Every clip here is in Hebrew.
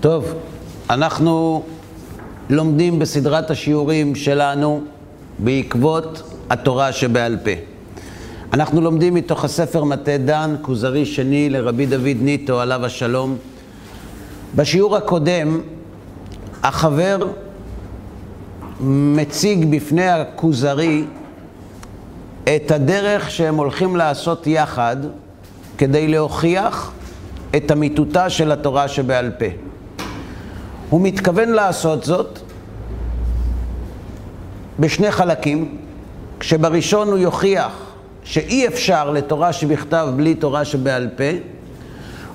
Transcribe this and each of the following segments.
טוב, אנחנו לומדים בסדרת השיעורים שלנו בעקבות התורה שבעל פה. אנחנו לומדים מתוך הספר מטה דן, כוזרי שני לרבי דוד ניטו, עליו השלום. בשיעור הקודם, החבר מציג בפני הכוזרי את הדרך שהם הולכים לעשות יחד כדי להוכיח את אמיתותה של התורה שבעל פה. הוא מתכוון לעשות זאת בשני חלקים, כשבראשון הוא יוכיח שאי אפשר לתורה שבכתב בלי תורה שבעל פה,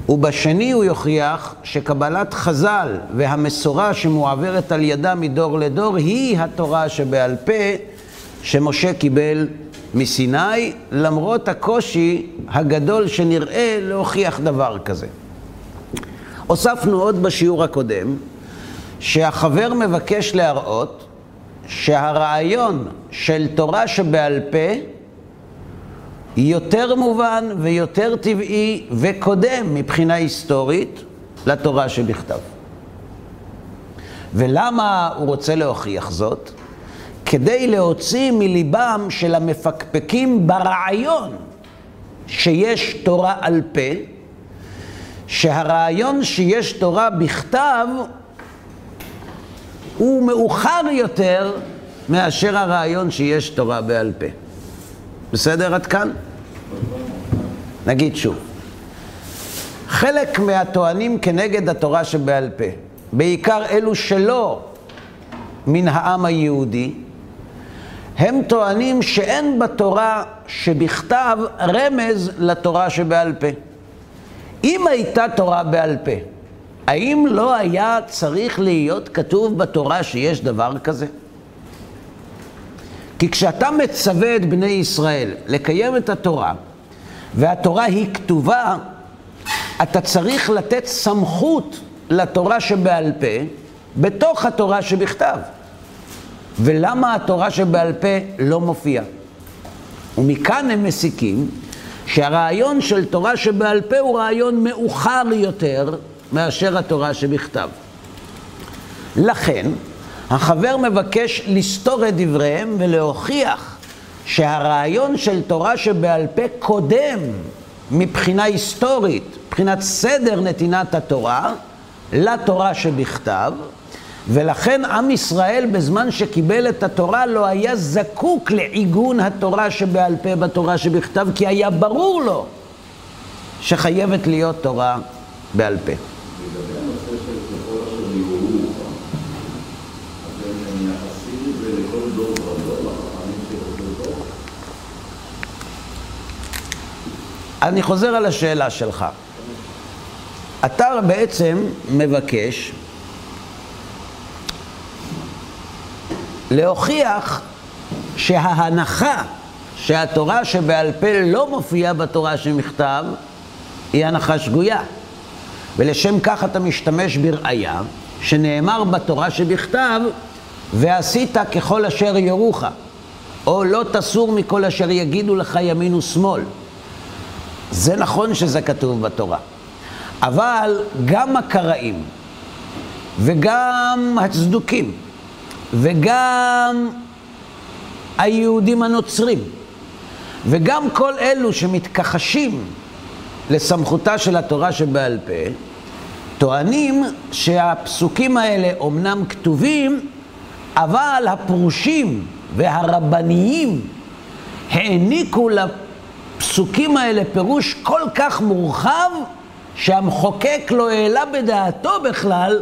ובשני הוא יוכיח שקבלת חז"ל והמסורה שמועברת על ידה מדור לדור היא התורה שבעל פה שמשה קיבל מסיני, למרות הקושי הגדול שנראה להוכיח דבר כזה. הוספנו עוד בשיעור הקודם, שהחבר מבקש להראות שהרעיון של תורה שבעל פה יותר מובן ויותר טבעי וקודם מבחינה היסטורית לתורה שבכתב. ולמה הוא רוצה להוכיח זאת? כדי להוציא מליבם של המפקפקים ברעיון שיש תורה על פה, שהרעיון שיש תורה בכתב הוא מאוחר יותר מאשר הרעיון שיש תורה בעל פה. בסדר עד כאן? נגיד שוב. חלק מהטוענים כנגד התורה שבעל פה, בעיקר אלו שלא מן העם היהודי, הם טוענים שאין בתורה שבכתב רמז לתורה שבעל פה. אם הייתה תורה בעל פה, האם לא היה צריך להיות כתוב בתורה שיש דבר כזה? כי כשאתה מצווה את בני ישראל לקיים את התורה, והתורה היא כתובה, אתה צריך לתת סמכות לתורה שבעל פה בתוך התורה שבכתב. ולמה התורה שבעל פה לא מופיעה? ומכאן הם מסיקים שהרעיון של תורה שבעל פה הוא רעיון מאוחר יותר מאשר התורה שבכתב. לכן, החבר מבקש לסתור את דבריהם ולהוכיח שהרעיון של תורה שבעל פה קודם מבחינה היסטורית, מבחינת סדר נתינת התורה, לתורה שבכתב, ולכן עם ישראל בזמן שקיבל את התורה לא היה זקוק לעיגון התורה שבעל פה בתורה שבכתב, כי היה ברור לו שחייבת להיות תורה בעל פה. אני חוזר על השאלה שלך. אתה בעצם מבקש להוכיח שההנחה שהתורה שבעל פה לא מופיעה בתורה שמכתב, היא הנחה שגויה. ולשם כך אתה משתמש בראיה שנאמר בתורה שבכתב, ועשית ככל אשר יורוך, או לא תסור מכל אשר יגידו לך ימין ושמאל. זה נכון שזה כתוב בתורה, אבל גם הקראים וגם הצדוקים וגם היהודים הנוצרים וגם כל אלו שמתכחשים לסמכותה של התורה שבעל פה, טוענים שהפסוקים האלה אומנם כתובים, אבל הפרושים והרבניים העניקו לפסוקים האלה פירוש כל כך מורחב, שהמחוקק לא העלה בדעתו בכלל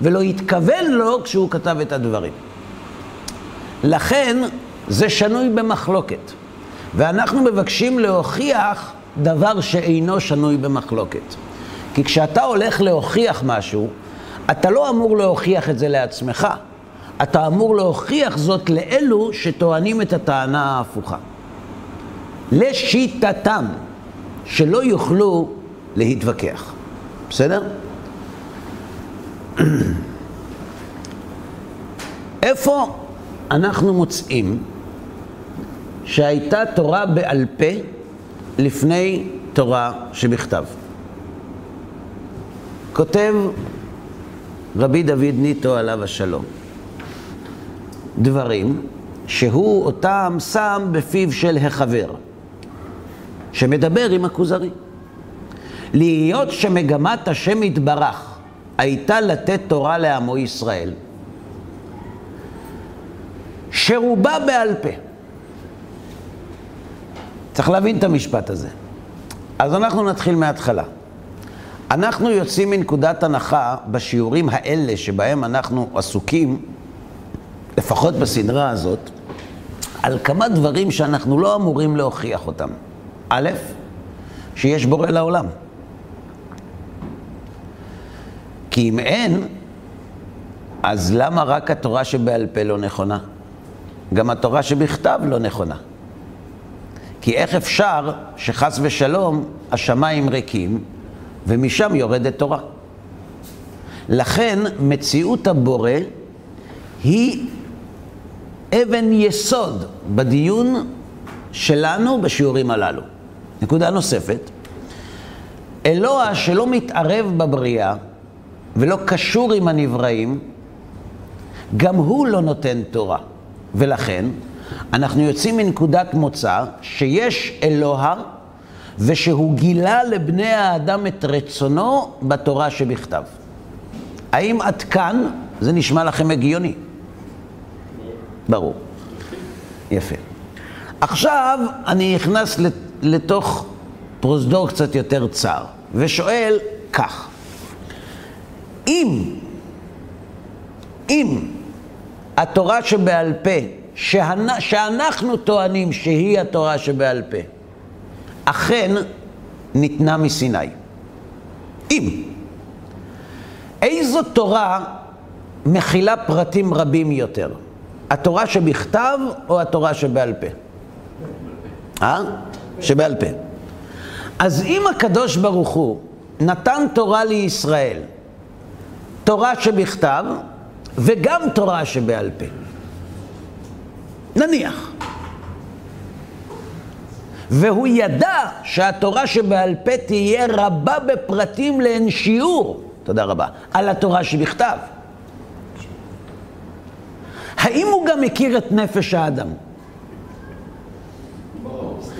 ולא התכוון לו כשהוא כתב את הדברים. לכן זה שנוי במחלוקת, ואנחנו מבקשים להוכיח דבר שאינו שנוי במחלוקת. כי כשאתה הולך להוכיח משהו, אתה לא אמור להוכיח את זה לעצמך, אתה אמור להוכיח זאת לאלו שטוענים את הטענה ההפוכה. לשיטתם, שלא יוכלו להתווכח. בסדר? איפה אנחנו מוצאים שהייתה תורה בעל פה לפני תורה שבכתב? כותב רבי דוד ניטו עליו השלום. דברים שהוא אותם שם בפיו של החבר, שמדבר עם הכוזרי. להיות שמגמת השם יתברך הייתה לתת תורה לעמו ישראל, שרובה בעל פה. צריך להבין את המשפט הזה. אז אנחנו נתחיל מההתחלה. אנחנו יוצאים מנקודת הנחה בשיעורים האלה שבהם אנחנו עסוקים, לפחות בסדרה הזאת, על כמה דברים שאנחנו לא אמורים להוכיח אותם. א', שיש בורא לעולם. כי אם אין, אז למה רק התורה שבעל פה לא נכונה? גם התורה שבכתב לא נכונה. כי איך אפשר שחס ושלום השמיים ריקים ומשם יורדת תורה? לכן מציאות הבורא היא אבן יסוד בדיון שלנו בשיעורים הללו. נקודה נוספת, אלוה שלא מתערב בבריאה ולא קשור עם הנבראים, גם הוא לא נותן תורה. ולכן, אנחנו יוצאים מנקודת מוצא שיש אלוה ושהוא גילה לבני האדם את רצונו בתורה שבכתב. האם עד כאן זה נשמע לכם הגיוני? ברור. יפה. עכשיו אני נכנס לתוך פרוזדור קצת יותר צר, ושואל כך, אם, אם התורה שבעל פה, שאנחנו טוענים שהיא התורה שבעל פה, אכן ניתנה מסיני. אם. איזו תורה מכילה פרטים רבים יותר? התורה שבכתב או התורה שבעל פה? אה? שבעל פה. אז אם הקדוש ברוך הוא נתן תורה לישראל, תורה שבכתב וגם תורה שבעל פה, נניח, והוא ידע שהתורה שבעל פה תהיה רבה בפרטים לאין שיעור, תודה רבה, על התורה שבכתב. האם הוא גם מכיר את נפש האדם?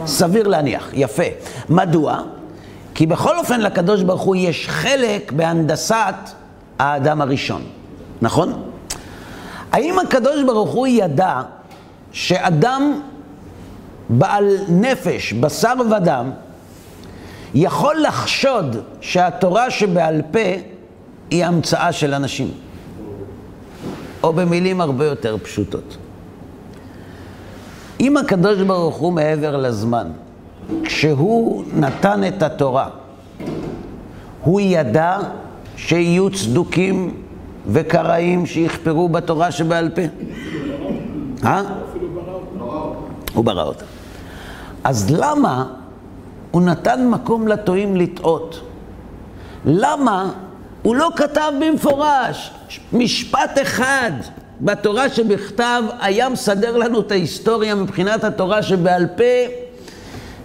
סביר להניח, יפה. מדוע? כי בכל אופן לקדוש ברוך הוא יש חלק בהנדסת האדם הראשון, נכון? האם הקדוש ברוך הוא ידע שאדם בעל נפש, בשר ודם, יכול לחשוד שהתורה שבעל פה היא המצאה של אנשים? או במילים הרבה יותר פשוטות. אם הקדוש ברוך הוא מעבר לזמן, כשהוא נתן את התורה, הוא ידע שיהיו צדוקים וקראים שיכפרו בתורה שבעל פה. אה? הוא ברא אותה. אז למה הוא נתן מקום לטועים לטעות? למה הוא לא כתב במפורש משפט אחד בתורה שבכתב היה מסדר לנו את ההיסטוריה מבחינת התורה שבעל פה,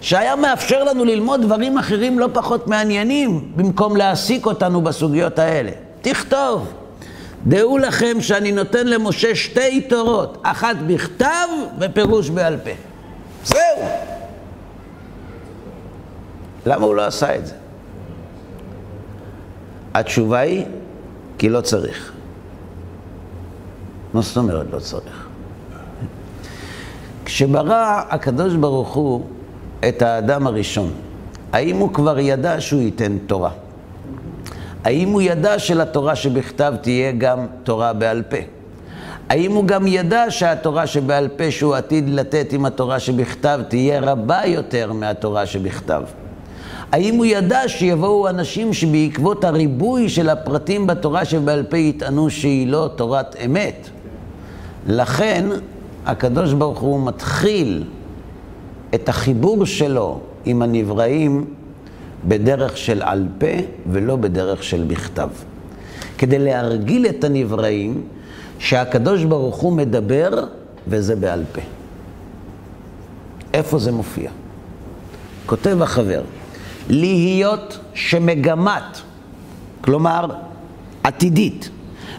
שהיה מאפשר לנו ללמוד דברים אחרים לא פחות מעניינים, במקום להעסיק אותנו בסוגיות האלה. תכתוב. דעו לכם שאני נותן למשה שתי תורות, אחת בכתב ופירוש בעל פה. זהו. למה הוא לא עשה את זה? התשובה היא, כי לא צריך. מה זאת אומרת לא צריך? כשברא הקדוש ברוך הוא את האדם הראשון, האם הוא כבר ידע שהוא ייתן תורה? האם הוא ידע שלתורה שבכתב תהיה גם תורה בעל פה? האם הוא גם ידע שהתורה שבעל פה שהוא עתיד לתת עם התורה שבכתב תהיה רבה יותר מהתורה שבכתב? האם הוא ידע שיבואו אנשים שבעקבות הריבוי של הפרטים בתורה שבעל פה יטענו שהיא לא תורת אמת? לכן הקדוש ברוך הוא מתחיל את החיבור שלו עם הנבראים בדרך של על פה ולא בדרך של בכתב. כדי להרגיל את הנבראים שהקדוש ברוך הוא מדבר וזה בעל פה. איפה זה מופיע? כותב החבר, להיות שמגמת, כלומר עתידית,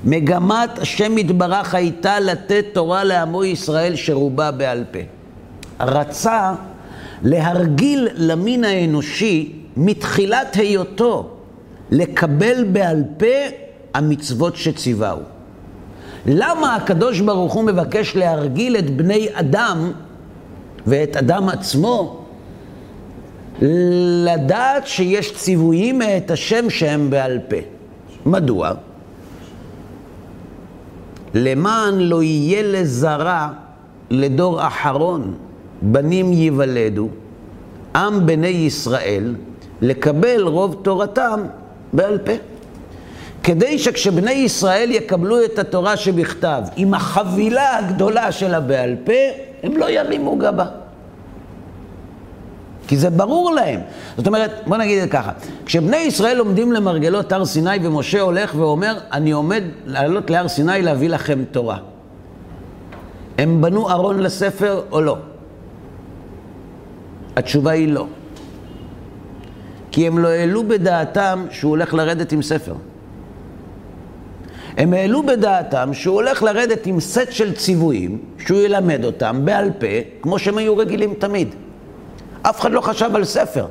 מגמת השם יתברך הייתה לתת תורה לעמו ישראל שרובה בעל פה. רצה להרגיל למין האנושי מתחילת היותו לקבל בעל פה המצוות שציווהו. למה הקדוש ברוך הוא מבקש להרגיל את בני אדם ואת אדם עצמו לדעת שיש ציוויים מאת השם שהם בעל פה? מדוע? למען לא יהיה לזרע לדור אחרון, בנים ייוולדו, עם בני ישראל, לקבל רוב תורתם בעל פה. כדי שכשבני ישראל יקבלו את התורה שבכתב עם החבילה הגדולה של הבעל פה, הם לא ירימו גבה. כי זה ברור להם. זאת אומרת, בוא נגיד את זה ככה, כשבני ישראל עומדים למרגלות הר סיני ומשה הולך ואומר, אני עומד לעלות להר סיני להביא לכם תורה. הם בנו ארון לספר או לא? התשובה היא לא. כי הם לא העלו בדעתם שהוא הולך לרדת עם ספר. הם העלו בדעתם שהוא הולך לרדת עם סט של ציוויים, שהוא ילמד אותם בעל פה, כמו שהם היו רגילים תמיד. אף אחד לא חשב על ספר.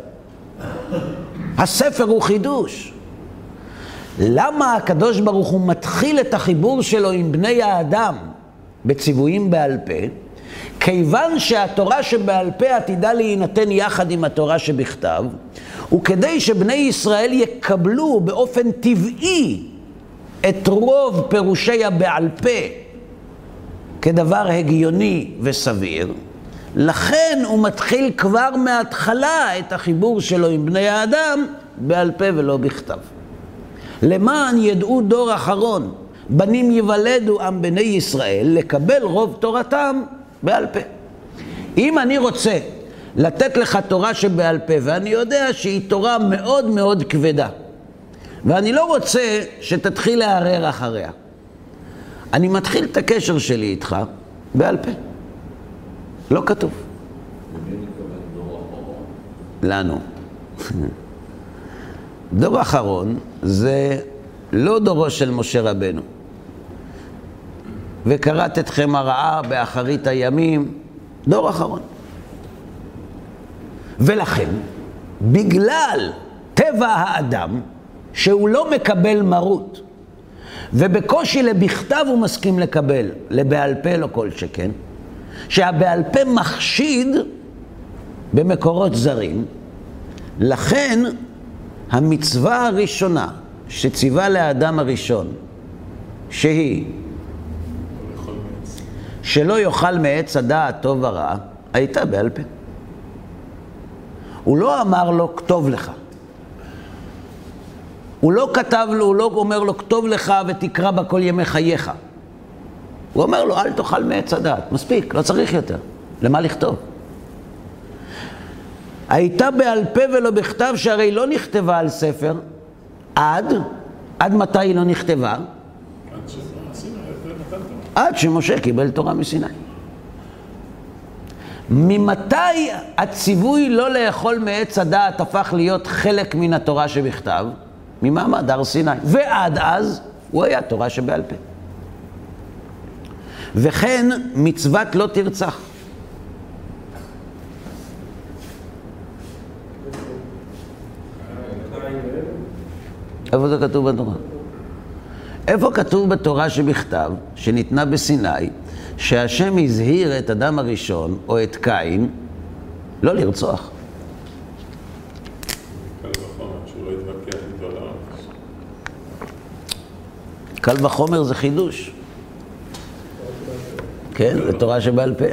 הספר הוא חידוש. למה הקדוש ברוך הוא מתחיל את החיבור שלו עם בני האדם בציוויים בעל פה? כיוון שהתורה שבעל פה עתידה להינתן יחד עם התורה שבכתב, וכדי שבני ישראל יקבלו באופן טבעי את רוב פירושי הבעל פה כדבר הגיוני וסביר, לכן הוא מתחיל כבר מההתחלה את החיבור שלו עם בני האדם בעל פה ולא בכתב. למען ידעו דור אחרון, בנים ייוולדו עם בני ישראל, לקבל רוב תורתם בעל פה. אם אני רוצה לתת לך תורה שבעל פה, ואני יודע שהיא תורה מאוד מאוד כבדה, ואני לא רוצה שתתחיל לערער אחריה, אני מתחיל את הקשר שלי איתך בעל פה. לא כתוב. לנו. דור אחרון זה לא דורו של משה רבנו. וקראת אתכם הרעה באחרית הימים, דור אחרון. ולכן, בגלל טבע האדם, שהוא לא מקבל מרות, ובקושי לבכתב הוא מסכים לקבל, לבעל פה לא כל שכן, שהבעל פה מחשיד במקורות זרים, לכן המצווה הראשונה שציווה לאדם הראשון, שהיא שלא יאכל מעץ הדעת טוב ורע, הייתה בעל פה. הוא לא אמר לו, כתוב לך. הוא לא כתב לו, הוא לא אומר לו, כתוב לך ותקרא בה כל ימי חייך. הוא אומר לו, אל תאכל מעץ הדעת, מספיק, לא צריך יותר. למה לכתוב? הייתה בעל פה ולא בכתב, שהרי לא נכתבה על ספר, עד, עד מתי היא לא נכתבה? עד שמשה קיבל תורה מסיני. ממתי הציווי לא לאכול מעץ הדעת הפך להיות חלק מן התורה שבכתב? ממעמד הר סיני. ועד אז הוא היה תורה שבעל פה. וכן מצוות לא תרצח. איפה זה כתוב בתורה? איפה כתוב בתורה שבכתב, שניתנה בסיני, שהשם הזהיר את אדם הראשון, או את קין, לא לרצוח? קל וחומר זה חידוש. כן, זה תורה שבעל פה.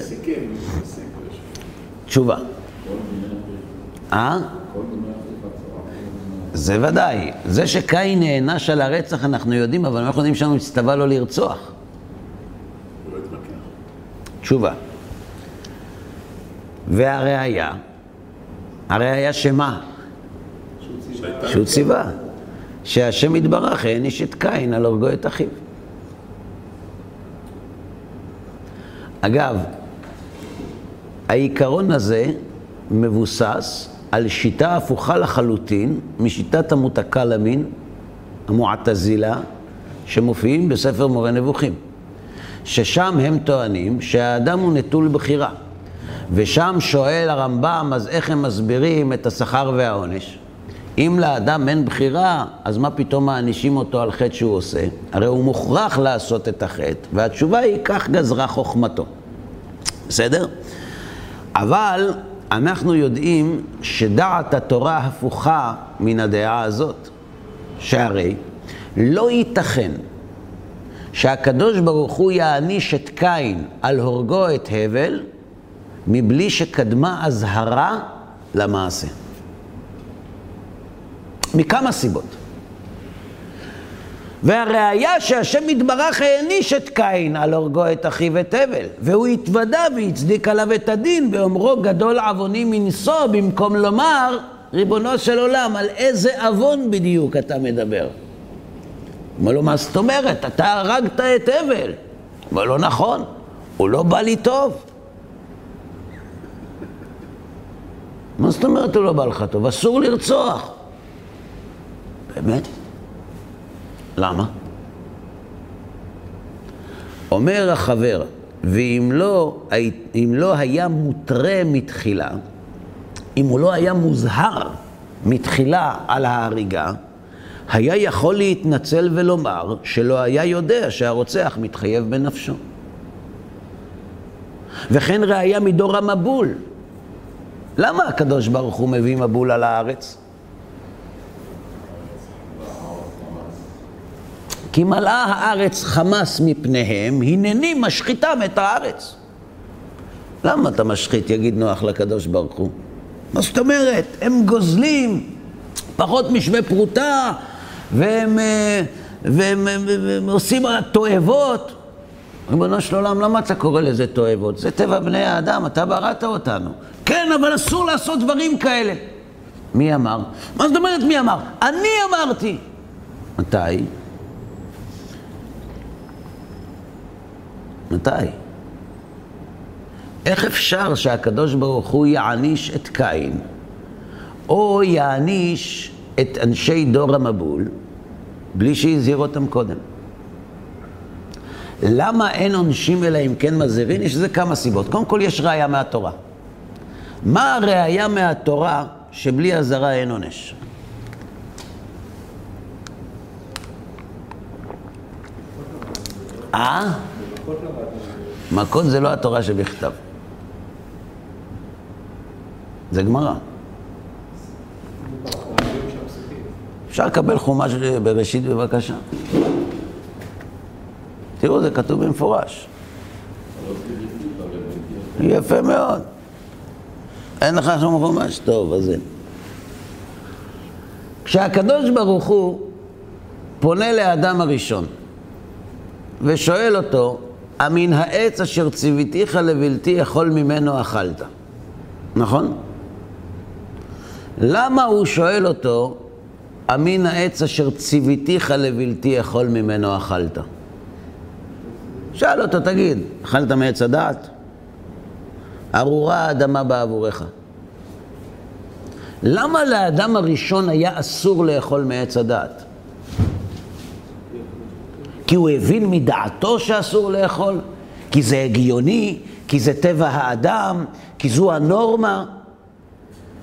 תשובה. אה? זה ודאי. זה שקין נענש על הרצח אנחנו יודעים, אבל אנחנו יודעים שם הצטווה לו לרצוח. תשובה. והראיה, הראיה שמה? שהוא ציווה. שהשם יתברך העניש את קין על הרגו את אחיו. אגב, העיקרון הזה מבוסס על שיטה הפוכה לחלוטין משיטת המותקה למין, המועתזילה, שמופיעים בספר מורה נבוכים, ששם הם טוענים שהאדם הוא נטול בחירה. ושם שואל הרמב"ם, אז איך הם מסבירים את השכר והעונש? אם לאדם אין בחירה, אז מה פתאום מענישים אותו על חטא שהוא עושה? הרי הוא מוכרח לעשות את החטא, והתשובה היא, כך גזרה חוכמתו. בסדר? אבל אנחנו יודעים שדעת התורה הפוכה מן הדעה הזאת, שהרי לא ייתכן שהקדוש ברוך הוא יעניש את קין על הורגו את הבל, מבלי שקדמה אזהרה למעשה. מכמה סיבות. והראיה שהשם יתברך העניש את קין על הורגו את אחיו את הבל, והוא התוודה והצדיק עליו את הדין באומרו גדול עווני מנשוא, במקום לומר ריבונו של עולם, על איזה עוון בדיוק אתה מדבר? אומר לו, מה זאת אומרת? אתה הרגת את הבל. אומר לו, נכון, הוא לא בא לי טוב. מה זאת אומרת הוא לא בא לך טוב? אסור לרצוח. באמת? למה? אומר החבר, ואם לא, לא היה מותרה מתחילה, אם הוא לא היה מוזהר מתחילה על ההריגה, היה יכול להתנצל ולומר שלא היה יודע שהרוצח מתחייב בנפשו. וכן ראיה מדור המבול. למה הקדוש ברוך הוא מביא מבול על הארץ? כי מלאה הארץ חמס מפניהם, הנני משחיתם את הארץ. למה אתה משחית, יגיד נוח לקדוש ברוך הוא? מה זאת אומרת? הם גוזלים פחות משווה פרוטה, והם, אה, והם, והם, והם עושים תועבות. ריבונו של עולם, למה אתה קורא לזה תועבות? זה טבע בני האדם, אתה בראת אותנו. כן, אבל אסור לעשות דברים כאלה. מי אמר? מה זאת אומרת מי אמר? אני אמרתי. מתי? מתי? איך אפשר שהקדוש ברוך הוא יעניש את קין, או יעניש את אנשי דור המבול, בלי שהזהיר אותם קודם? למה אין עונשים אלא אם כן מזהירים? יש לזה כמה סיבות. קודם כל, יש ראייה מהתורה. מה הראייה מהתורה שבלי אזהרה אין עונש? אה? מכות זה לא התורה שבכתב. זה גמרא. אפשר לקבל חומש בראשית בבקשה? תראו, זה כתוב במפורש. יפה מאוד. אין לך שום חומש? טוב, אז אין. כשהקדוש ברוך הוא פונה לאדם הראשון ושואל אותו, המן העץ אשר ציוויתיך לבלתי יכול ממנו אכלת. נכון? למה הוא שואל אותו, אמין העץ אשר ציוויתיך לבלתי יכול ממנו אכלת? שאל אותו, תגיד, אכלת מעץ הדעת? ארורה האדמה בעבורך. למה לאדם הראשון היה אסור לאכול מעץ הדעת? כי הוא הבין מדעתו שאסור לאכול? כי זה הגיוני? כי זה טבע האדם? כי זו הנורמה?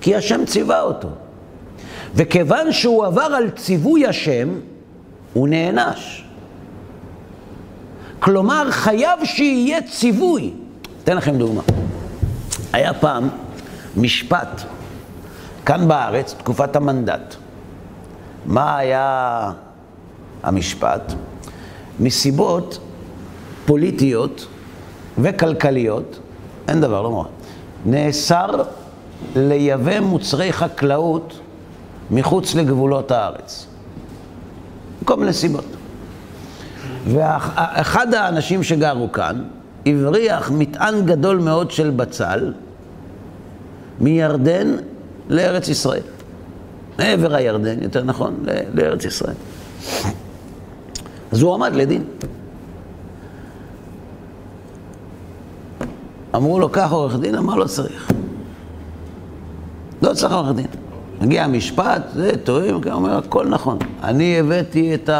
כי השם ציווה אותו. וכיוון שהוא עבר על ציווי השם, הוא נענש. כלומר, חייב שיהיה ציווי. אתן לכם דוגמה. היה פעם משפט כאן בארץ, תקופת המנדט. מה היה המשפט? מסיבות פוליטיות וכלכליות, אין דבר, לא מורה, נאסר לייבא מוצרי חקלאות מחוץ לגבולות הארץ. מכל מיני סיבות. ואחד האנשים שגרו כאן הבריח מטען גדול מאוד של בצל מירדן לארץ ישראל. מעבר הירדן, יותר נכון, לארץ ישראל. אז הוא עמד לדין. אמרו לו, קח עורך דין, אמר לא צריך. לא צריך עורך דין. מגיע המשפט, זה, טועים, הוא אומר, הכל נכון. אני הבאתי את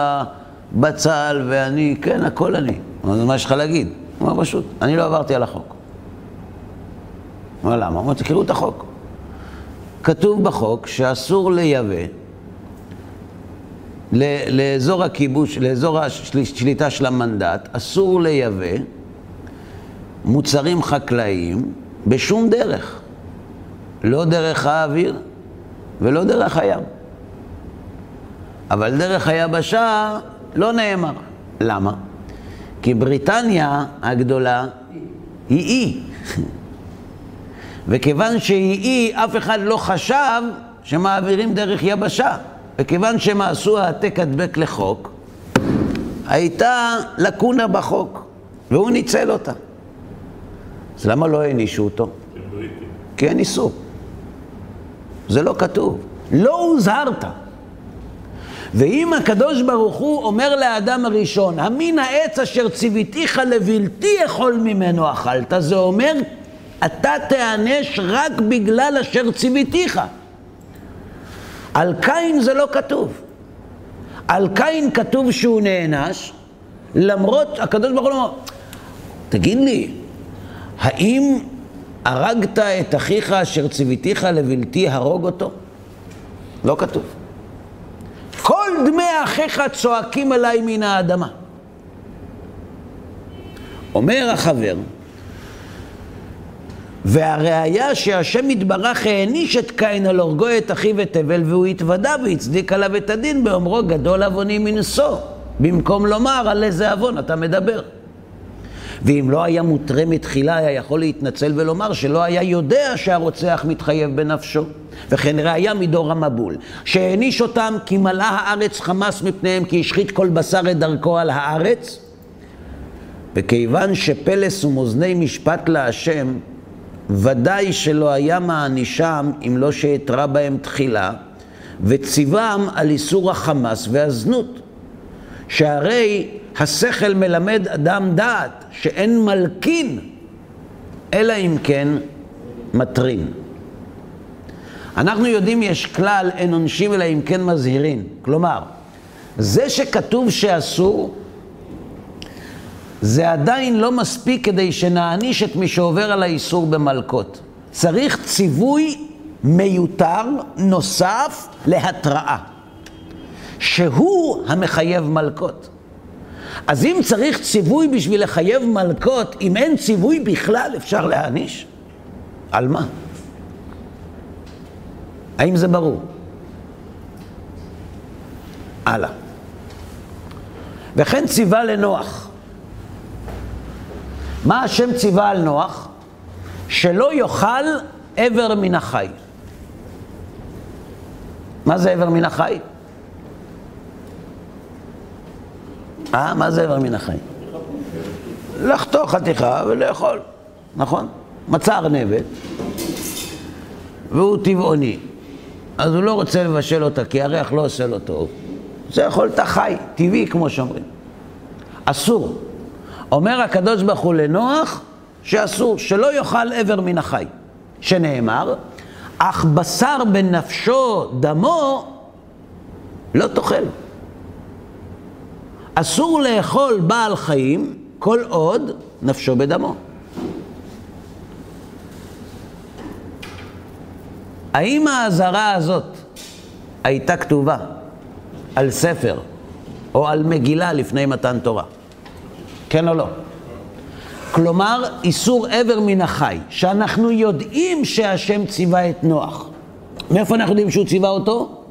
בצל ואני, כן, הכל אני. אז מה יש לך להגיד? הוא אומר פשוט, אני לא עברתי על החוק. הוא אומר, למה? הוא אומר, תקראו את החוק. כתוב בחוק שאסור לייבא לאזור הכיבוש, לאזור השליטה של המנדט, אסור לייבא מוצרים חקלאיים בשום דרך. לא דרך האוויר ולא דרך הים. אבל דרך היבשה לא נאמר. למה? כי בריטניה הגדולה היא אי. וכיוון שהיא אי, אף אחד לא חשב שמעבירים דרך יבשה. וכיוון שהם עשו העתק הדבק לחוק, הייתה לקונה בחוק, והוא ניצל אותה. אז למה לא הענישו אותו? כי אין איסור. זה לא כתוב. לא הוזהרת. ואם הקדוש ברוך הוא אומר לאדם הראשון, המין העץ אשר ציוויתיך לבלתי אכול ממנו אכלת, זה אומר, אתה תיענש רק בגלל אשר ציוויתיך. על קין זה לא כתוב. על קין כתוב שהוא נענש, למרות, הקדוש ברוך הוא אומר, תגיד לי, האם הרגת את אחיך אשר ציוויתיך לבלתי הרוג אותו? לא כתוב. כל דמי אחיך צועקים אליי מן האדמה. אומר החבר, והראיה שהשם יתברך העניש את קין על הורגו את אחיו את הבל והוא התוודה והצדיק עליו את הדין באומרו גדול עווני מנשוא במקום לומר על איזה עוון אתה מדבר. ואם לא היה מותרה מתחילה, היה יכול להתנצל ולומר שלא היה יודע שהרוצח מתחייב בנפשו. וכן ראיה מדור המבול, שהעניש אותם כי מלאה הארץ חמס מפניהם, כי השחית כל בשר את דרכו על הארץ. וכיוון שפלס ומאזני משפט להשם, ודאי שלא היה מענישם אם לא שאתרה בהם תחילה, וציוום על איסור החמאס והזנות. שהרי השכל מלמד אדם דעת שאין מלקין, אלא אם כן מטרין. אנחנו יודעים יש כלל אין עונשים אלא אם כן מזהירין. כלומר, זה שכתוב שאסור, זה עדיין לא מספיק כדי שנעניש את מי שעובר על האיסור במלקות. צריך ציווי מיותר נוסף להתראה, שהוא המחייב מלקות. אז אם צריך ציווי בשביל לחייב מלקות, אם אין ציווי בכלל, אפשר להעניש? על מה? האם זה ברור? הלאה. וכן ציווה לנוח. מה השם ציווה על נוח? שלא יאכל עבר מן החי. מה זה עבר מן החי? אה, מה זה עבר מן החי? לחתוך חתיכה ולאכול, נכון? מצא ארנבת, והוא טבעוני, אז הוא לא רוצה לבשל אותה, כי הריח לא עושה לו טוב. זה יכול להיות חי, טבעי, כמו שאומרים. אסור. אומר הקדוש ברוך הוא לנוח שאסור, שלא יאכל עבר מן החי, שנאמר, אך בשר בנפשו דמו לא תאכל. אסור לאכול בעל חיים כל עוד נפשו בדמו. האם האזהרה הזאת הייתה כתובה על ספר או על מגילה לפני מתן תורה? כן או לא? כלומר, איסור עבר מן החי, שאנחנו יודעים שהשם ציווה את נוח. מאיפה אנחנו יודעים שהוא ציווה אותו?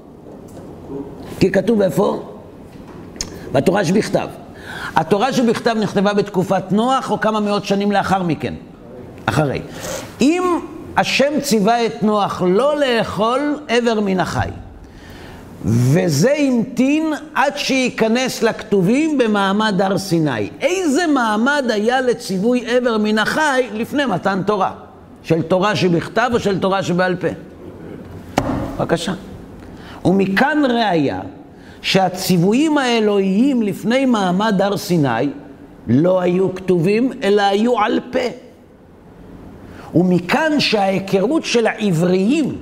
כי כתוב איפה? בתורה שבכתב. התורה שבכתב נכתבה בתקופת נוח או כמה מאות שנים לאחר מכן? אחרי. אם השם ציווה את נוח לא לאכול עבר מן החי, וזה המתין עד שייכנס לכתובים במעמד הר סיני. איזה מעמד היה לציווי עבר מן החי לפני מתן תורה? של תורה שבכתב או של תורה שבעל פה? בבקשה. ומכאן ראיה שהציוויים האלוהיים לפני מעמד הר סיני לא היו כתובים, אלא היו על פה. ומכאן שההיכרות של העבריים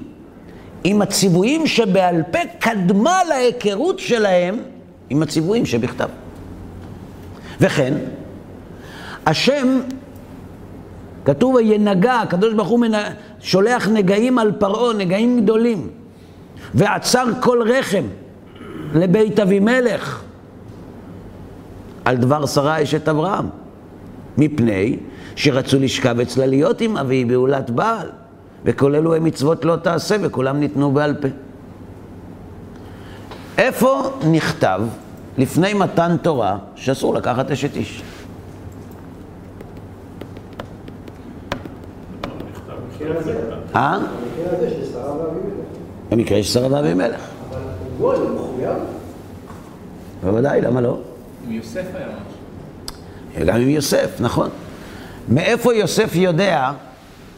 עם הציוויים שבעל פה קדמה להיכרות שלהם עם הציוויים שבכתב. וכן, השם, כתוב וינגע, הקדוש ברוך הוא מנ... שולח נגעים על פרעה, נגעים גדולים, ועצר כל רחם לבית אבימלך על דבר שרה אשת אברהם, מפני שרצו לשכב אצלה להיות עם אבי בעולת בעל, וכל אלו הם מצוות לא תעשה, וכולם ניתנו בעל פה. איפה נכתב לפני מתן תורה שאסור לקחת אשת איש? אה? במקרה של שרה ואבימלך. אבל מחויב? בוודאי, למה לא? עם יוסף היה משהו. גם עם יוסף, נכון. מאיפה יוסף יודע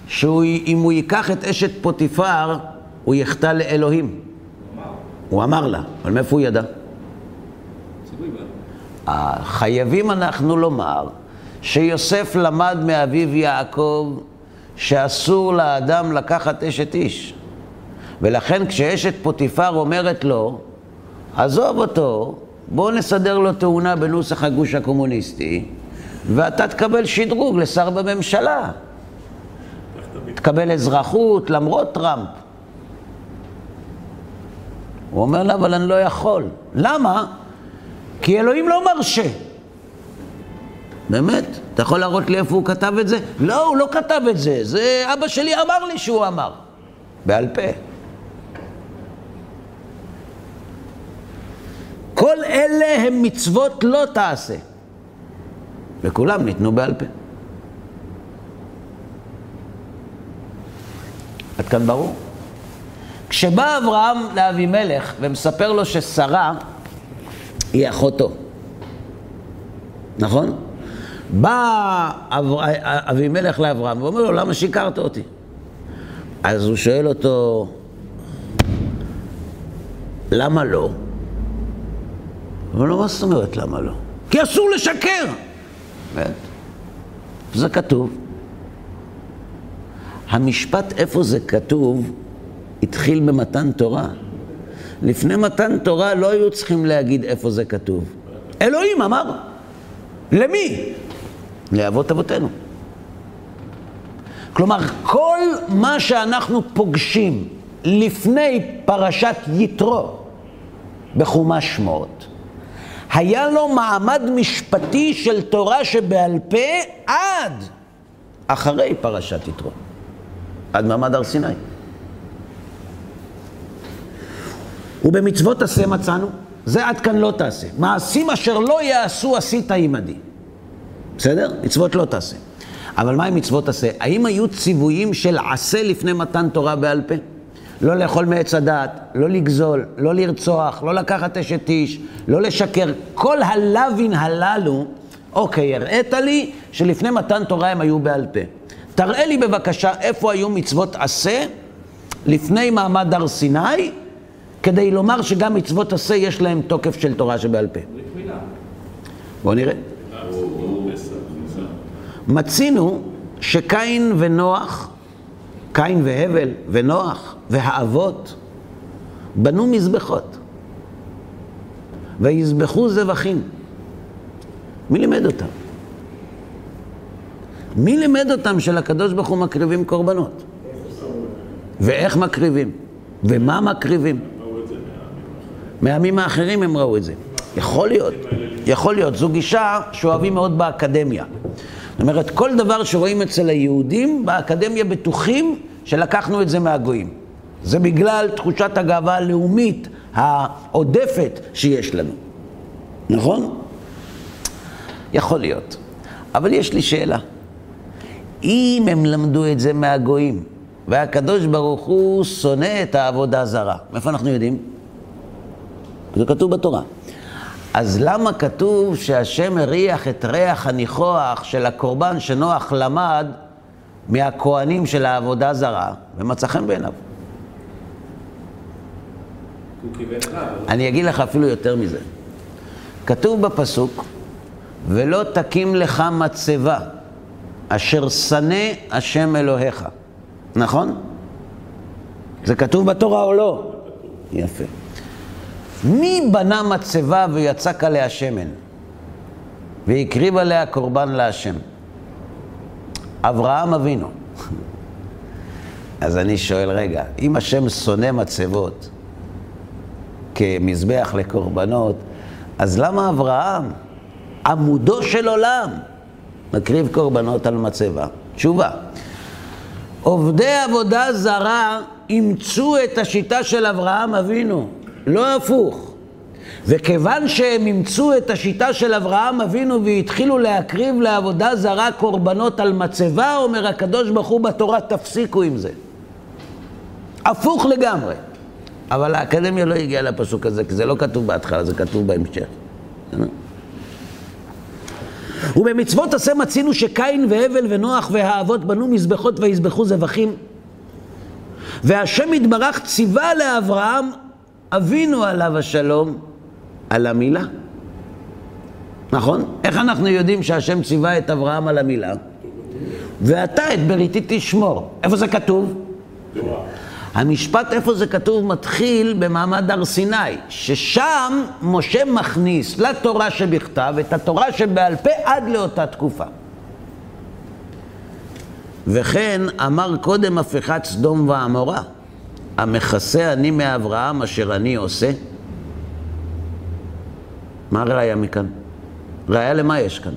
שאם הוא ייקח את אשת פוטיפר, הוא יחטא לאלוהים? הוא אמר לה, אבל מאיפה הוא ידע? חייבים אנחנו לומר שיוסף למד מאביו יעקב שאסור לאדם לקחת אשת איש. ולכן כשאשת פוטיפר אומרת לו, עזוב אותו, בוא נסדר לו תאונה בנוסח הגוש הקומוניסטי, ואתה תקבל שדרוג לשר בממשלה. תקבל אזרחות למרות טראמפ. הוא אומר לה, אבל אני לא יכול. למה? כי אלוהים לא מרשה. באמת? אתה יכול להראות לי איפה הוא כתב את זה? לא, הוא לא כתב את זה. זה אבא שלי אמר לי שהוא אמר. בעל פה. כל אלה הם מצוות לא תעשה. וכולם ניתנו בעל פה. עד כאן ברור? כשבא אברהם לאבימלך ומספר לו ששרה היא אחותו, נכון? בא. אבימלך לאברהם ואומר לו, למה שיקרת אותי? אז הוא שואל אותו, למה לא? אומר לו, מה זאת אומרת למה לא? כי אסור לשקר! באמת. זה כתוב. המשפט איפה זה כתוב התחיל במתן תורה. לפני מתן תורה לא היו צריכים להגיד איפה זה כתוב. אלוהים אמר. למי? לאבות אבותינו. כלומר, כל מה שאנחנו פוגשים לפני פרשת יתרו בחומש שמות, היה לו מעמד משפטי של תורה שבעל פה עד אחרי פרשת יתרו, עד מעמד הר סיני. ובמצוות עשה מצאנו, זה עד כאן לא תעשה. מעשים אשר לא יעשו עשית עמדי. בסדר? מצוות לא תעשה. אבל מה עם מצוות עשה? האם היו ציוויים של עשה לפני מתן תורה בעל פה? לא לאכול מעץ הדעת, לא לגזול, לא לרצוח, לא לקחת אשת איש, לא לשקר. כל הלווין הללו, אוקיי, הראית לי שלפני מתן תורה הם היו בעל פה. תראה לי בבקשה איפה היו מצוות עשה לפני מעמד הר סיני, כדי לומר שגם מצוות עשה יש להם תוקף של תורה שבעל פה. בואו נראה. מצינו שקין ונוח, קין והבל ונוח והאבות בנו מזבחות ויזבחו זבחים. מי לימד אותם? מי לימד אותם שלקדוש ברוך הוא מקריבים קורבנות? ואיך מקריבים? ומה מקריבים? מהעמים האחרים הם ראו את זה. יכול להיות, יכול להיות. זו גישה שאוהבים מאוד באקדמיה. זאת אומרת, כל דבר שרואים אצל היהודים, באקדמיה בטוחים שלקחנו את זה מהגויים. זה בגלל תחושת הגאווה הלאומית העודפת שיש לנו. נכון? יכול להיות. אבל יש לי שאלה. אם הם למדו את זה מהגויים, והקדוש ברוך הוא שונא את העבודה זרה, מאיפה אנחנו יודעים? זה כתוב בתורה. אז למה כתוב שהשם הריח את ריח הניחוח של הקורבן שנוח למד מהכוהנים של העבודה זרה, ומצא חן בעיניו? אני אגיד לך אפילו יותר מזה. כתוב בפסוק, ולא תקים לך מצבה, אשר שנא השם אלוהיך. נכון? זה כתוב בתורה או לא? יפה. מי בנה מצבה ויצק עליה שמן? והקריב עליה קורבן להשם. אברהם אבינו. אז אני שואל, רגע, אם השם שונא מצבות כמזבח לקורבנות, אז למה אברהם, עמודו של עולם, מקריב קורבנות על מצבה? תשובה, עובדי עבודה זרה אימצו את השיטה של אברהם אבינו, לא הפוך. וכיוון שהם אימצו את השיטה של אברהם אבינו והתחילו להקריב לעבודה זרה קורבנות על מצבה, אומר הקדוש ברוך הוא בתורה, תפסיקו עם זה. הפוך לגמרי. אבל האקדמיה לא הגיעה לפסוק הזה, כי זה לא כתוב בהתחלה, זה כתוב בהמשך. ובמצוות עשה מצינו שקין והבל ונוח והאבות בנו מזבחות ויזבחו זבחים. והשם יתברך ציווה לאברהם, אבינו עליו השלום, על המילה. נכון? איך אנחנו יודעים שהשם ציווה את אברהם על המילה? ואתה את בריתי תשמור. איפה זה כתוב? המשפט איפה זה כתוב מתחיל במעמד הר סיני, ששם משה מכניס לתורה שבכתב את התורה שבעל פה עד לאותה תקופה. וכן אמר קודם הפיכת סדום ועמורה, המכסה אני מאברהם אשר אני עושה. מה הראיה מכאן? ראיה למה יש כאן?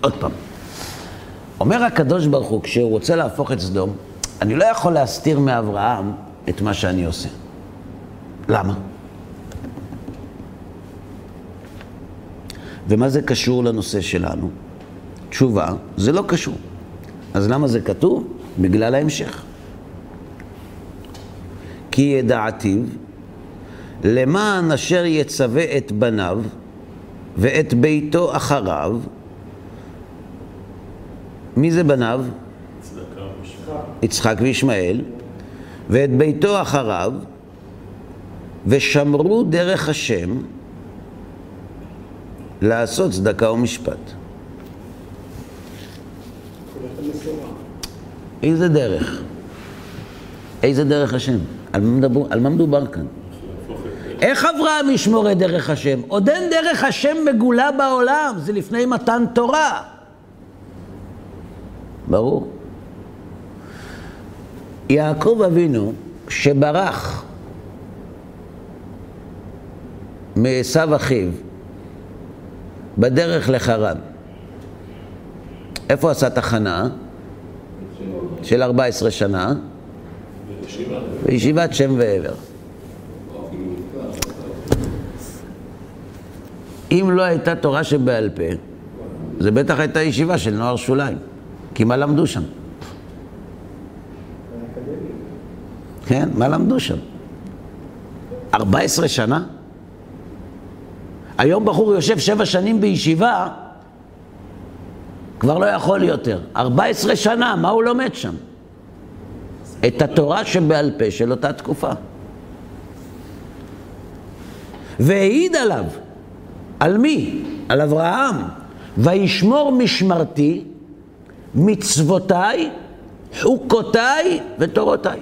עוד פעם. אומר הקדוש ברוך הוא, כשהוא רוצה להפוך את סדום, אני לא יכול להסתיר מאברהם את מה שאני עושה. למה? ומה זה קשור לנושא שלנו? תשובה, זה לא קשור. אז למה זה כתוב? בגלל ההמשך. כי ידעתיו למען אשר יצווה את בניו ואת ביתו אחריו. מי זה בניו? יצחק וישמעאל, ואת ביתו אחריו, ושמרו דרך השם לעשות צדקה ומשפט. איזה דרך? איזה דרך השם? על מה מדבר, על מה מדובר כאן? איך אברהם ישמור את דרך השם? עוד אין דרך השם מגולה בעולם, זה לפני מתן תורה. ברור. יעקב אבינו, שברח מעשו אחיו בדרך לחרן, איפה עשה תחנה? של 14 שנה? בישיבת שם ועבר. אם לא הייתה תורה שבעל פה, זה בטח הייתה ישיבה של נוער שוליים. כי מה למדו שם? כן, מה למדו שם? 14 שנה? היום בחור יושב שבע שנים בישיבה, כבר לא יכול יותר. 14 שנה, מה הוא לומד שם? את התורה שבעל פה של אותה תקופה. והעיד עליו, על מי? על אברהם. וישמור משמרתי, מצוותיי, חוקותיי ותורותיי.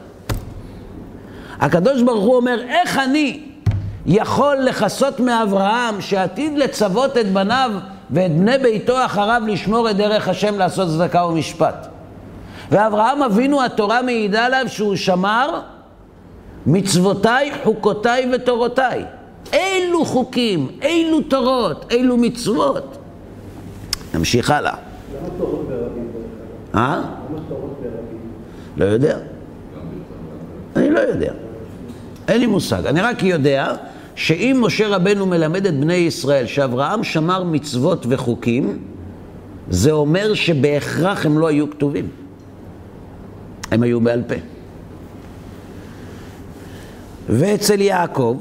הקדוש ברוך הוא אומר, איך אני יכול לכסות מאברהם שעתיד לצוות את בניו ואת בני ביתו אחריו לשמור את דרך השם לעשות צדקה ומשפט. ואברהם אבינו, התורה מעידה עליו שהוא שמר מצוותיי, חוקותיי ותורותיי. אילו חוקים, אילו תורות, אילו מצוות. נמשיך הלאה. למה תורות ברבים? אה? למה תורות ברבים? לא יודע. אני לא יודע. אין לי מושג. אני רק יודע שאם משה רבנו מלמד את בני ישראל שאברהם שמר מצוות וחוקים, זה אומר שבהכרח הם לא היו כתובים. הם היו בעל פה. ואצל יעקב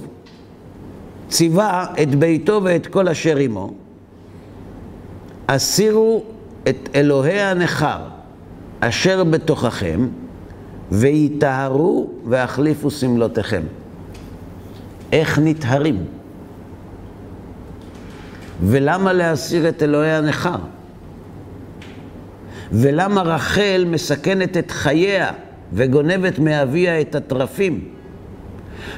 ציווה את ביתו ואת כל אשר עמו, הסירו את אלוהי הנכר אשר בתוככם, ויטהרו והחליפו שמלותיכם. איך נטהרים? ולמה להסיר את אלוהי הנכר? ולמה רחל מסכנת את חייה וגונבת מאביה את התרפים?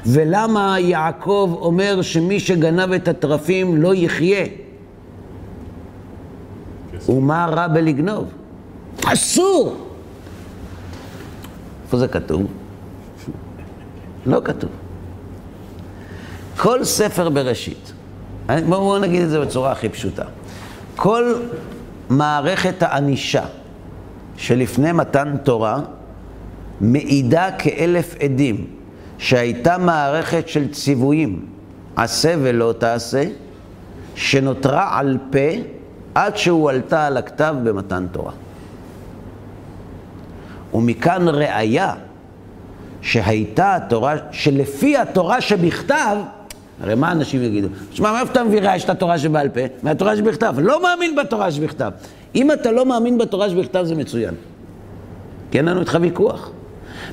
ולמה יעקב אומר שמי שגנב את התרפים לא יחיה? ומה רע בלגנוב? אסור! איפה זה כתוב? לא כתוב. כל ספר בראשית, בואו נגיד את זה בצורה הכי פשוטה. כל מערכת הענישה שלפני מתן תורה מעידה כאלף עדים שהייתה מערכת של ציוויים, עשה ולא תעשה, שנותרה על פה עד שהועלתה על הכתב במתן תורה. ומכאן ראיה שהייתה התורה, שלפי התורה שבכתב, הרי מה אנשים יגידו? תשמע, מאיפה אתה מביא ראיה שאתה תורה שבעל פה? מהתורה שבכתב. לא מאמין בתורה שבכתב. אם אתה לא מאמין בתורה שבכתב זה מצוין. כי אין לנו איתך ויכוח.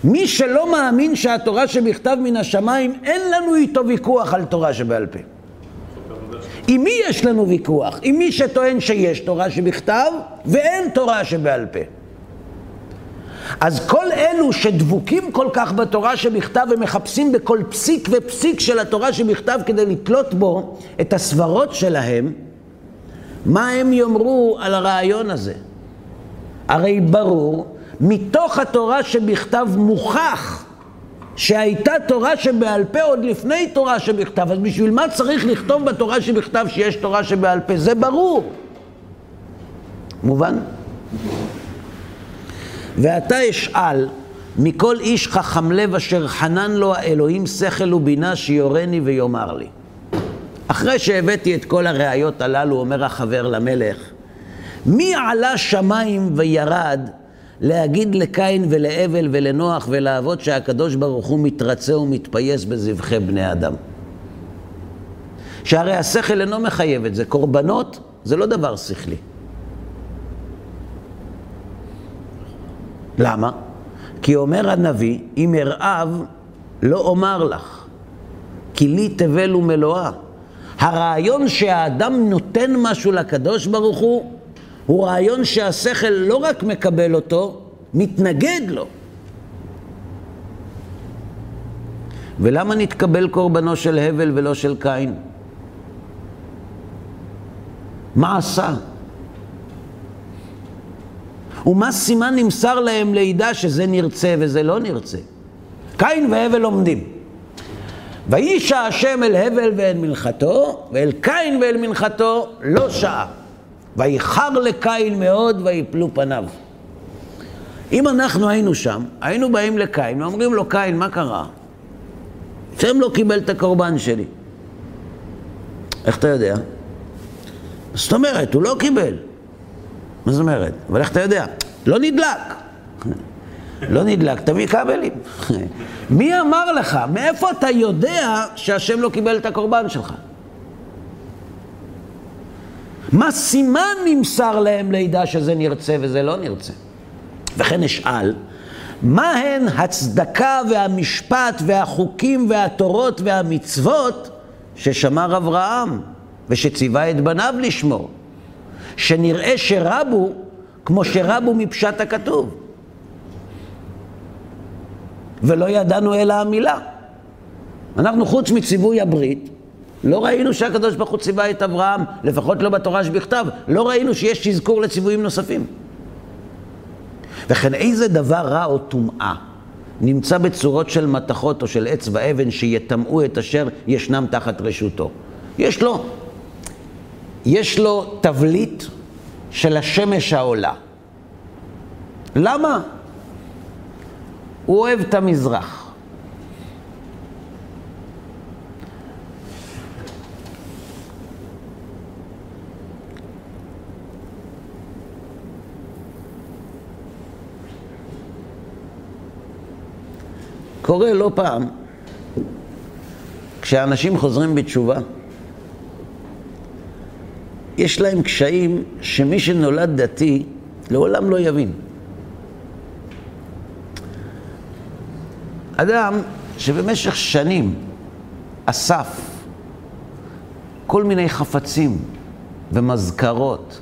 מי שלא מאמין שהתורה שבכתב מן השמיים, אין לנו איתו ויכוח על תורה שבעל פה. עם מי יש לנו ויכוח? עם מי שטוען שיש תורה שבכתב ואין תורה שבעל פה. אז כל אלו שדבוקים כל כך בתורה שבכתב ומחפשים בכל פסיק ופסיק של התורה שבכתב כדי לתלות בו את הסברות שלהם, מה הם יאמרו על הרעיון הזה? הרי ברור, מתוך התורה שבכתב מוכח שהייתה תורה שבעל פה עוד לפני תורה שבכתב, אז בשביל מה צריך לכתוב בתורה שבכתב שיש תורה שבעל פה? זה ברור. מובן? ואתה אשאל מכל איש חכם לב אשר חנן לו האלוהים שכל ובינה שיורני ויאמר לי. אחרי שהבאתי את כל הראיות הללו, אומר החבר למלך, מי עלה שמיים וירד להגיד לקין ולהבל ולנוח ולאבות שהקדוש ברוך הוא מתרצה ומתפייס בזבחי בני אדם? שהרי השכל אינו מחייב את זה, קורבנות זה לא דבר שכלי. למה? כי אומר הנביא, אם ארעב, לא אומר לך, כי לי תבל ומלואה. הרעיון שהאדם נותן משהו לקדוש ברוך הוא, הוא רעיון שהשכל לא רק מקבל אותו, מתנגד לו. ולמה נתקבל קורבנו של הבל ולא של קין? מה עשה? ומה סימן נמסר להם לידע שזה נרצה וזה לא נרצה? קין והבל עומדים. וישע השם אל הבל ואל מנחתו, ואל קין ואל מנחתו לא שעה. ויחר לקין מאוד ויפלו פניו. אם אנחנו היינו שם, היינו באים לקין ואומרים לו, קין, מה קרה? השם לא קיבל את הקורבן שלי. איך אתה יודע? זאת אומרת, הוא לא קיבל. מה זאת אומרת? אבל איך אתה יודע? לא נדלק. לא נדלקת מכבלים. מי אמר לך? מאיפה אתה יודע שהשם לא קיבל את הקורבן שלך? מה סימן נמסר להם לידע שזה נרצה וזה לא נרצה? וכן אשאל, מה הן הצדקה והמשפט והחוקים והתורות והמצוות ששמר אברהם ושציווה את בניו לשמור? שנראה שרבו כמו שרבו מפשט הכתוב. ולא ידענו אלא המילה. אנחנו חוץ מציווי הברית, לא ראינו שהקדוש ברוך הוא ציווה את אברהם, לפחות לא בתורה שבכתב, לא ראינו שיש אזכור לציוויים נוספים. וכן איזה דבר רע או טומאה נמצא בצורות של מתכות או של עץ ואבן שיטמאו את אשר ישנם תחת רשותו. יש לו יש לו תבליט של השמש העולה. למה? הוא אוהב את המזרח. קורה לא פעם, כשאנשים חוזרים בתשובה, יש להם קשיים שמי שנולד דתי לעולם לא יבין. אדם שבמשך שנים אסף כל מיני חפצים ומזכרות,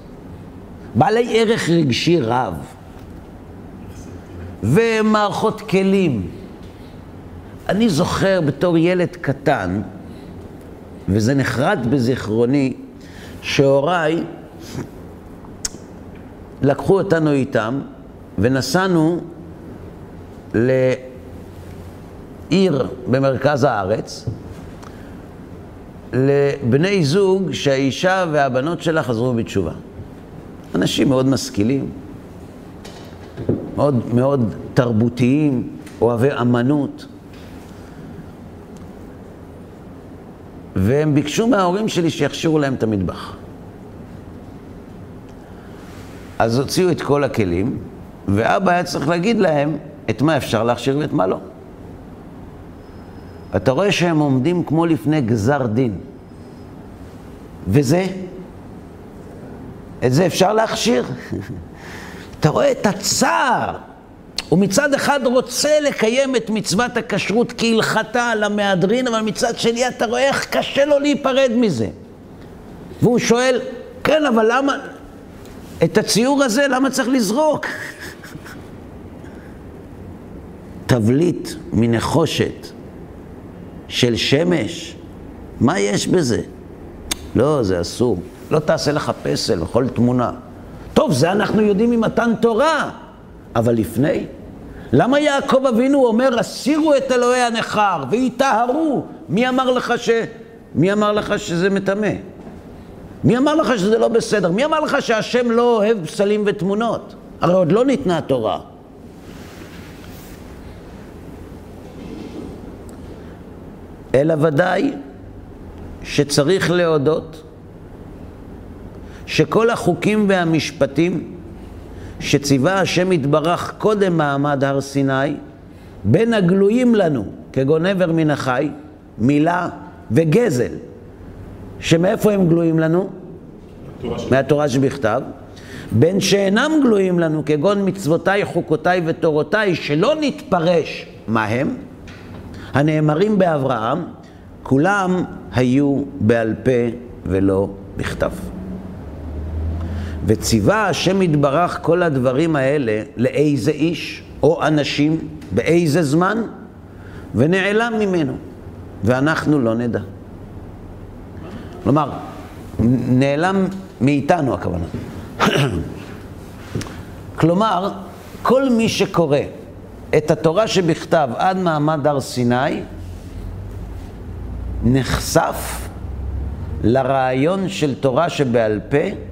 בעלי ערך רגשי רב, ומערכות כלים. אני זוכר בתור ילד קטן, וזה נחרט בזיכרוני, שהוריי לקחו אותנו איתם ונסענו לעיר במרכז הארץ, לבני זוג שהאישה והבנות שלה חזרו בתשובה. אנשים מאוד משכילים, מאוד, מאוד תרבותיים, אוהבי אמנות. והם ביקשו מההורים שלי שיכשירו להם את המטבח. אז הוציאו את כל הכלים, ואבא היה צריך להגיד להם את מה אפשר להכשיר ואת מה לא. אתה רואה שהם עומדים כמו לפני גזר דין. וזה, את זה אפשר להכשיר. אתה רואה את הצער. הוא מצד אחד רוצה לקיים את מצוות הכשרות כהלכתה למהדרין, אבל מצד שני אתה רואה איך קשה לו להיפרד מזה. והוא שואל, כן, אבל למה, את הציור הזה, למה צריך לזרוק? תבליט מנחושת של שמש, מה יש בזה? לא, זה אסור. לא תעשה לך פסל בכל תמונה. טוב, זה אנחנו יודעים ממתן תורה, אבל לפני? למה יעקב אבינו אומר, הסירו את אלוהי הנכר ויטהרו? מי אמר לך ש... מי אמר לך שזה מטמא? מי אמר לך שזה לא בסדר? מי אמר לך שהשם לא אוהב פסלים ותמונות? הרי עוד לא ניתנה התורה. אלא ודאי שצריך להודות שכל החוקים והמשפטים שציווה השם יתברך קודם מעמד הר סיני, בין הגלויים לנו, כגון עבר מן החי, מילה וגזל, שמאיפה הם גלויים לנו? מהתורה שבכתב. בין שאינם גלויים לנו, כגון מצוותיי, חוקותיי ותורותיי, שלא נתפרש מה הם, הנאמרים באברהם, כולם היו בעל פה ולא בכתב. וציווה השם יתברך כל הדברים האלה לאיזה איש או אנשים, באיזה זמן, ונעלם ממנו, ואנחנו לא נדע. כלומר, נעלם מאיתנו הכוונה. כלומר, כל מי שקורא את התורה שבכתב עד מעמד הר סיני, נחשף לרעיון של תורה שבעל פה,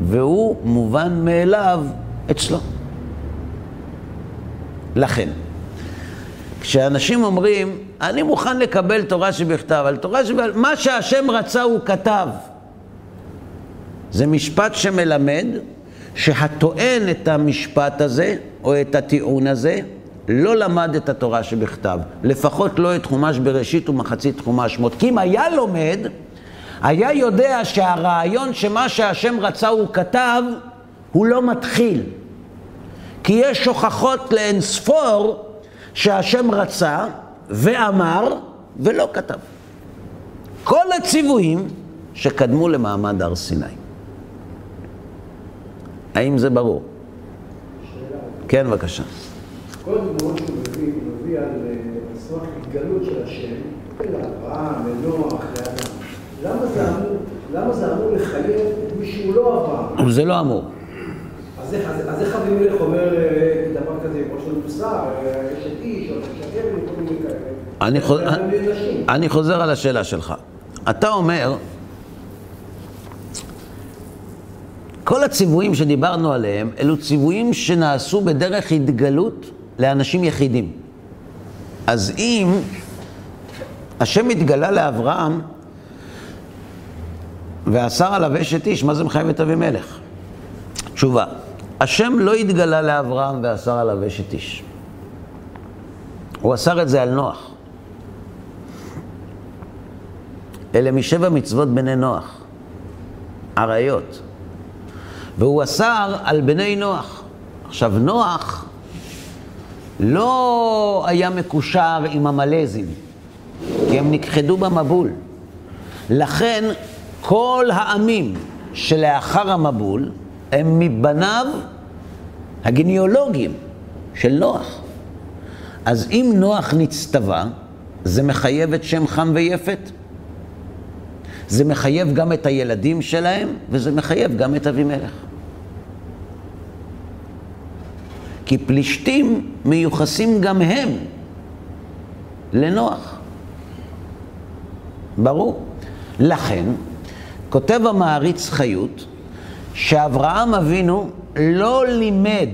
והוא מובן מאליו אצלו. לכן, כשאנשים אומרים, אני מוכן לקבל תורה שבכתב, אבל תורה שבכתב, מה שהשם רצה הוא כתב. זה משפט שמלמד שהטוען את המשפט הזה, או את הטיעון הזה, לא למד את התורה שבכתב. לפחות לא את חומש בראשית ומחצית חומש שמות. כי אם היה לומד, היה יודע שהרעיון שמה שהשם רצה הוא כתב, הוא לא מתחיל. כי יש הוכחות לאין ספור שהשם רצה ואמר ולא כתב. כל הציוויים שקדמו למעמד הר סיני. האם זה ברור? שאלה. כן, בבקשה. כל הדוגמאות שהוא מביא, הוא מביא על אה, התגלות של השם, לאברהם, לנוח, לאדם. למה זה אמור, למה זה אמור לחייב מי שהוא לא אברהם? זה לא אמור. אז איך אבימלך אומר אה, דבר כזה, כמו של מוסר, אה, איש, או תשקר, וכל מיני כאלה? אני חוזר על השאלה שלך. אתה אומר, כל הציוויים שדיברנו עליהם, אלו ציוויים שנעשו בדרך התגלות לאנשים יחידים. אז אם השם התגלה לאברהם ואסר עליו אשת איש, מה זה מחייב את אבימלך? תשובה, השם לא התגלה לאברהם ואסר עליו אשת איש. הוא אסר את זה על נוח. אלה משבע מצוות בני נוח, עריות. והוא אסר על בני נוח. עכשיו, נוח לא היה מקושר עם המלזים, כי הם נכחדו במבול. לכן, כל העמים שלאחר המבול הם מבניו הגניאולוגיים של נוח. אז אם נוח נצטווה, זה מחייב את שם חם ויפת. זה מחייב גם את הילדים שלהם, וזה מחייב גם את אבימלך. כי פלישתים מיוחסים גם הם לנוח. ברור. לכן, כותב המעריץ חיות, שאברהם אבינו לא לימד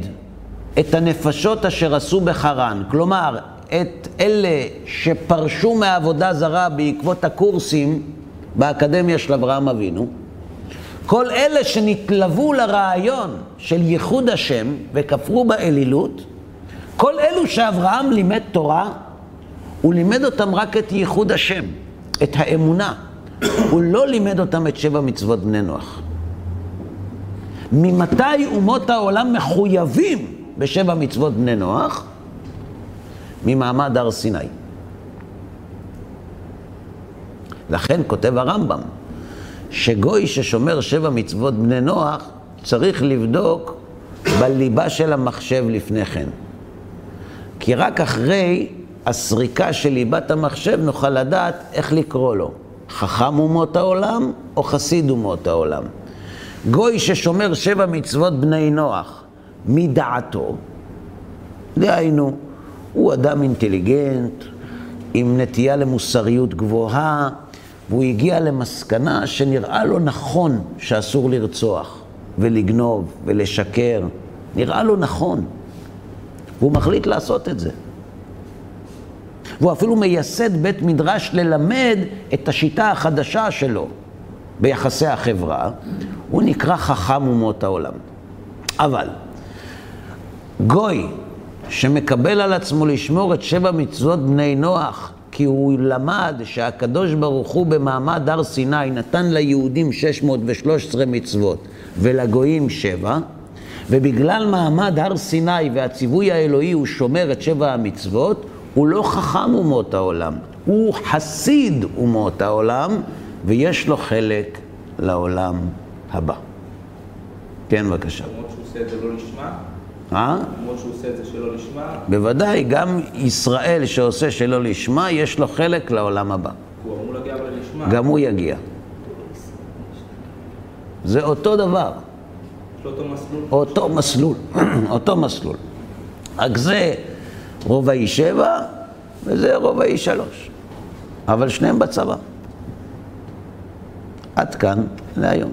את הנפשות אשר עשו בחרן, כלומר, את אלה שפרשו מעבודה זרה בעקבות הקורסים באקדמיה של אברהם אבינו, כל אלה שנתלוו לרעיון של ייחוד השם וכפרו באלילות, כל אלו שאברהם לימד תורה, הוא לימד אותם רק את ייחוד השם, את האמונה. הוא לא לימד אותם את שבע מצוות בני נוח. ממתי אומות העולם מחויבים בשבע מצוות בני נוח? ממעמד הר סיני. לכן כותב הרמב"ם, שגוי ששומר שבע מצוות בני נוח, צריך לבדוק בליבה של המחשב לפני כן. כי רק אחרי הסריקה של ליבת המחשב נוכל לדעת איך לקרוא לו. חכם אומות העולם או חסיד אומות העולם. גוי ששומר שבע מצוות בני נוח מדעתו, דהיינו, הוא אדם אינטליגנט, עם נטייה למוסריות גבוהה, והוא הגיע למסקנה שנראה לו נכון שאסור לרצוח ולגנוב ולשקר. נראה לו נכון. והוא מחליט לעשות את זה. והוא אפילו מייסד בית מדרש ללמד את השיטה החדשה שלו ביחסי החברה. הוא נקרא חכם אומות העולם. אבל גוי שמקבל על עצמו לשמור את שבע מצוות בני נוח, כי הוא למד שהקדוש ברוך הוא במעמד הר סיני נתן ליהודים 613 מצוות ולגויים שבע, ובגלל מעמד הר סיני והציווי האלוהי הוא שומר את שבע המצוות, הוא לא חכם אומות העולם, הוא חסיד אומות העולם, ויש לו חלק לעולם הבא. כן, בבקשה. למרות שהוא עושה את זה לא לשמה? אה? למרות שהוא עושה את זה שלא לשמה? בוודאי, גם ישראל שעושה שלא לשמה, יש לו חלק לעולם הבא. הוא אמור להגיע אבל לשמה. גם הוא יגיע. זה אותו דבר, יש לו אותו מסלול. אותו מסלול, אותו מסלול. רק זה רובעי שבע וזה רובעי שלוש. אבל שניהם בצבא. עד כאן להיום.